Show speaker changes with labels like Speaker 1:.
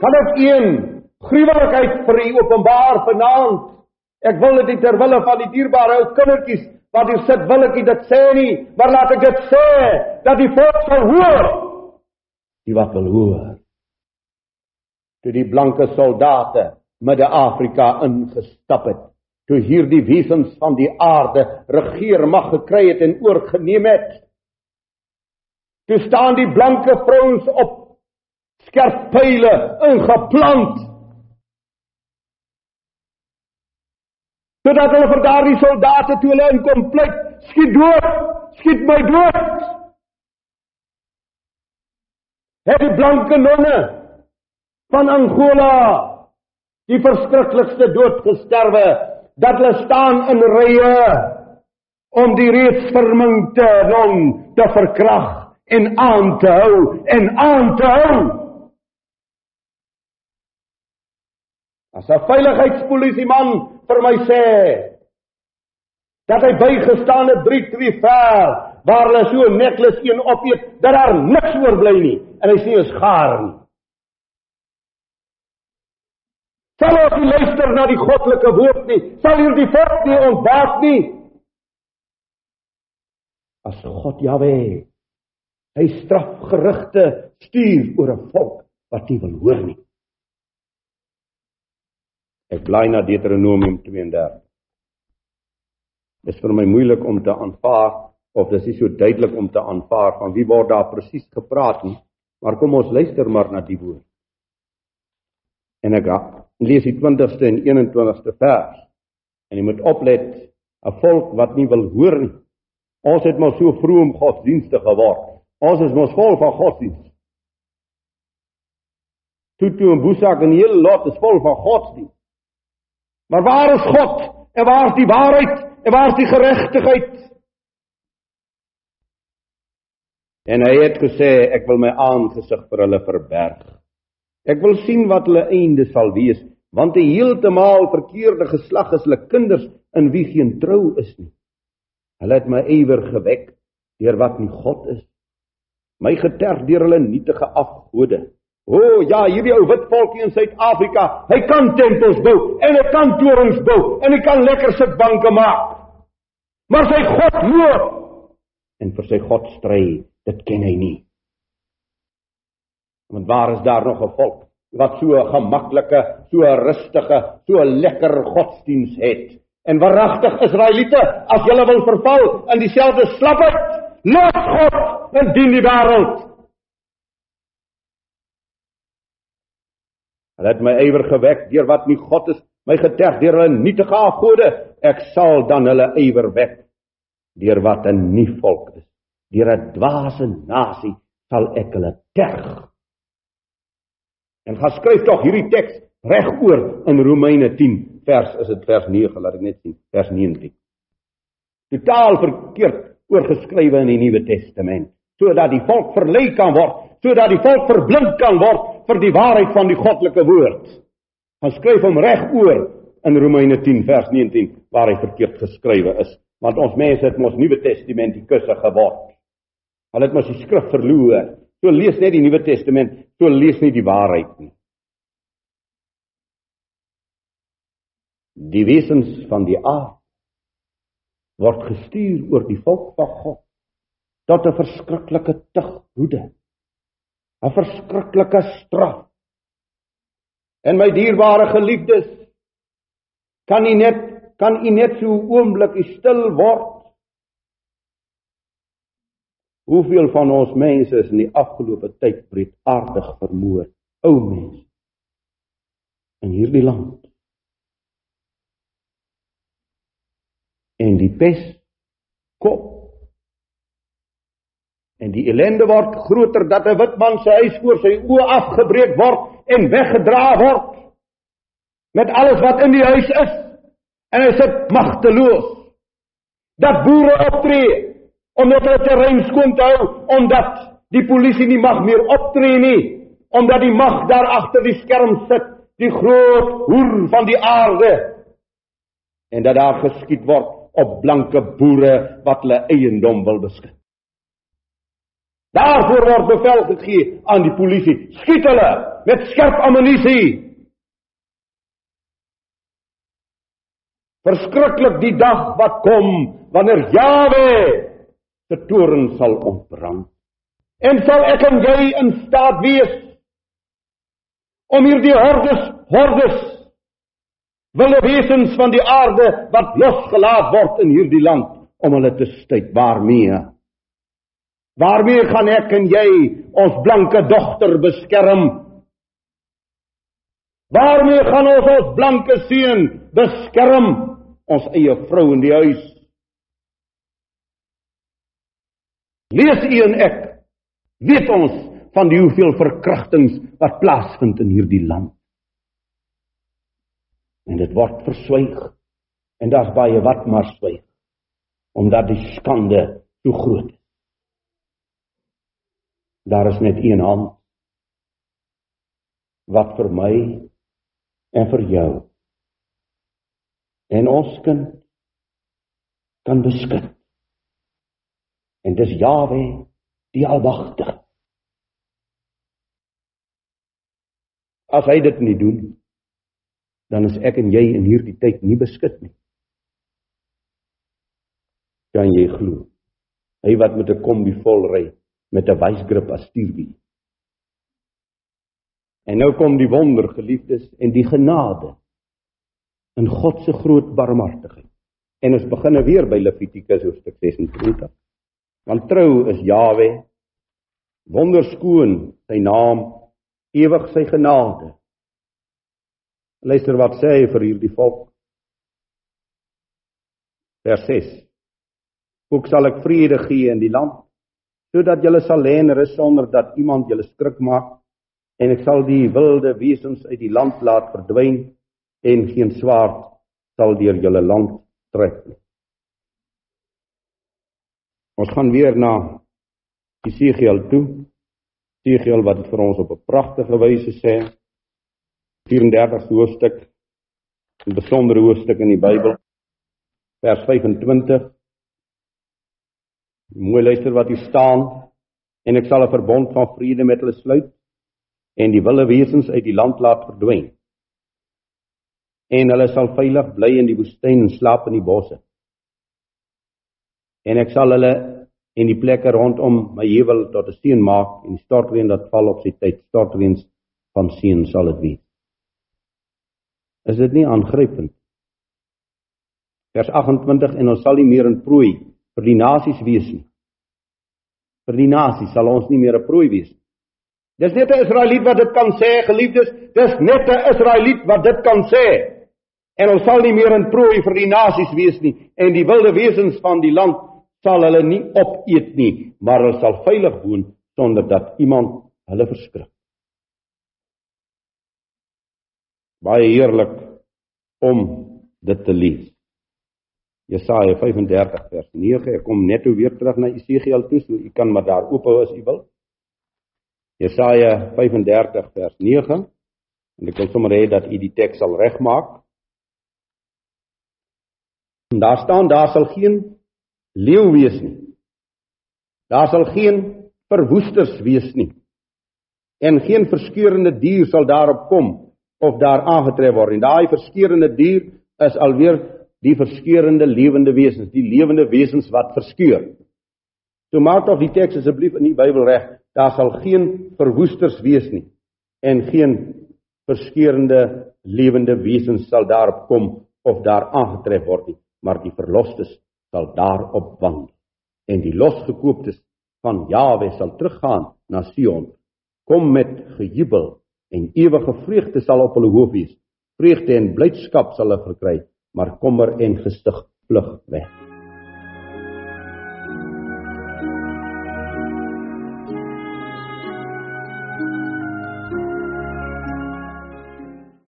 Speaker 1: Kan ek een gruwelikheid vir u openbaar vanaand? Ek wil dit ter wille van die dierbare ou kindertjies wat hier sit, wil ek dit sê nie, maar laat ek dit sê dat die volk sal hoor. Die wat wil hoor. Toe die blanke soldate Midde-Afrika ingestap het, toe hierdie wesens van die aarde regeer mag gekry het en oorgeneem het. Toe staan die blanke vrouens op skerp pile ingeplant sodat hulle vir daardie soldate toe hulle inkom pleit, skiet dood, skiet my dood. Het die blanke nonne van Angola die verskriklikste dood gesterwe dat hulle staan in rye om die reeds verminkte non te verkrag en aan te hou en aan te hou. As 'n veiligheidspolisie man vir my sê dat hy bygestaan het 3 2 ver waar hulle so netlus een opeet dat daar niks oorbly nie en hy sê is gaar nie. Sal ons luister na die goddelike woord nie, sal hierdie volk nie ontwaak nie. As God Jahwe hy strafgerigte stuur oor 'n volk wat nie wil hoor nie. Ek bly na Deuteronomium 32. Dit is vir my moeilik om te aanvaar of dis nie so duidelik om te aanvaar van wie word daar presies gepraat nie, maar kom ons luister maar na die woord. En ek lees die 20ste en 21ste vers. En jy moet oplet, 'n volk wat nie wil hoor nie. Ons het mos so vroom godsdienstig geword. Ons is mos vol van godsdienst. Tutu en Boesak en die hele lot is vol van godsdienst. Maar waar is God? En waar is die waarheid? En waar is die geregtigheid? En hy het gesê ek wil my aangesig vir hulle verberg. Ek wil sien wat hulle einde sal wees, want 'n heeltemal verkeerde geslag is hulle kinders in wie geen trou is nie. Hulle het my ywer gewek deur wat nie God is. My geterg deur hulle nietige afgode. O oh, ja, hierdie ou wit volkie in Suid-Afrika, hy kan tempels bou en hy kan torings bou en hy kan lekker sitbanke maak. Maar sy God loop en vir sy God stry, dit ken hy nie. Want waar is daar nog 'n volk wat so 'n gemaklike, so 'n rustige, so 'n lekker godsdiens het? En waaragtig Israeliete, as julle wil verval in dieselfde slapheid, los God en dien die wêreld. Hulle het my ywer gewek deur wat nie God is, my geterg deur hulle nietige afgode. Ek sal dan hulle ywer wek deur wat 'n nie volk is. Deur 'n dwaase nasie sal ek hulle terg. En gaan skryf tog hierdie teks regoor in Romeine 10 vers is dit vers 9 laat ek net sien vers 19. Totaal verkeerd oorgeskrywe in die Nuwe Testament sodat die volk verlei kan word, sodat die volk verblind kan word vir die waarheid van die goddelike woord. Hy skryf hom reg oor in Romeine 10 vers 19 waar hy verkeerd geskrywe is, want ons mense het mos Nuwe Testament die kusse geword. Hulle het mos die skrif verloor. So lees net die Nuwe Testament, so lees nie die waarheid nie. Die wesens van die aard word gestuur oor die volk van God tot 'n verskriklike tughoede 'n verskriklike straf. En my dierbare geliefdes, kan u net kan u net so 'n oomblik stil word? Hoeveel van ons mense is in die afgelope tyd breedaardig vermoor, ou mense in hierdie land? En die pes kop En die ellende word groter dat 'n wit man se huis voor sy oë afgebreek word en weggedra word met alles wat in die huis is en hy sit magteloos. Dat boere optree om net hulle terrein skoon te hou omdat die polisie nie mag meer optree nie omdat die mag daar agter die skerm sit, die groot hoer van die aarde en dat daar geskiet word op blanke boere wat hulle eiendom wil beskik. Daarvoor word bevel gegee aan die polisie. Skiet hulle met skerp ammunisie. Verskriklik die dag wat kom wanneer Jawe se toorn sal ontbrand. En sal ek en jy in staat wees om hierdie hordes, hordes wilde wesens van die aarde wat losgelaat word in hierdie land om hulle te stuit waarmee? Waarmee gaan ek en jy ons blanke dogter beskerm? Waarmee gaan ons ons blanke seun beskerm? ons eie vrou in die huis. Lees u en ek weet ons van die hoeveel verkrachtings wat plaasvind in hierdie land. En dit word verswyg. En daar's baie wat maar swyg omdat die skande so groot is. Daar is net een hand wat vir my en vir jou en ons kind kan beskud. En dis Jawe, die Almagtige. As hy dit nie doen, dan is ek en jy in hierdie tyd nie beskud nie. Kan jy glo? Hy wat met 'n kombi vol ry met 'n wysgrip as stuurwiel. En nou kom die wonder, geliefdes, en die genade in God se groot barmhartigheid. En ons begin weer by Levitikus hoofstuk 26. Want trou is Jawe, wonderskoon sy naam, ewig sy genade. Luister wat sê hy vir hierdie volk. Vers 6. Ook sal ek vrede gee in die land, sodat julle sal lê en rus sonder dat iemand julle skrik maak, en ek sal die wilde wesens uit die land laat verdwyn en geen swaard sal deur julle land trek nie. Ons gaan weer na Jesegiel toe. Jesegiel wat dit vir ons op 'n pragtige wyse sê. 34 hoofstuk, 'n besondere hoofstuk in die Bybel. Vers 25. Mooi luister wat hier staan. En ek sal 'n verbond van vrede met hulle sluit en die wilde wesens uit die land laat verdwyn en hulle sal veilig bly in die woestyn en slaap in die bosse. En ek sal hulle en die plekke rondom my heuwel tot 'n seën maak en die stortreën wat val op sy tyd, stortreëns van seën sal dit wees. Is dit nie aangrypend? Vers 28 en ons sal nie meer in prooi vir die nasies wees nie. Vir die nasies sal ons nie meer 'n prooi wees nie. Dis net 'n Israeliet wat dit kan sê, geliefdes, dis net 'n Israeliet wat dit kan sê. En ons sal nie meer in prooi vir die nasies wees nie. En die wilde wesens van die land sal hulle nie opeet nie maar hulle sal veilig woon sonder dat iemand hulle verskrik. Baie heerlik om dit te lees Jesaja 35 vers 9 ek kom net weer terug na Esegiel toe so u kan maar daar oop hou as u wil Jesaja 35 vers 9 en ek wil sommer hê dat u die teks sal regmaak En daar staan daar sal geen leeu wees nie. Daar sal geen verwoesters wees nie. En geen verskeurende dier sal daarop kom of daar aangetref word. En daai verskeurende dier is alweer die verskeurende lewende wesens, die lewende wesens wat verskeur. So maak tog die teks asseblief in die Bybel reg. Daar sal geen verwoesters wees nie en geen verskeurende lewende wesens sal daarop kom of daar aangetref word nie maar die verlosters sal daarop wandel en die losgekooptes van Jawe sal teruggaan na Sion kom met gejubel en ewige vreugde sal op hulle hoof wees vreugde en blydskap sal hulle verkry maar kommer en gestig vlug weg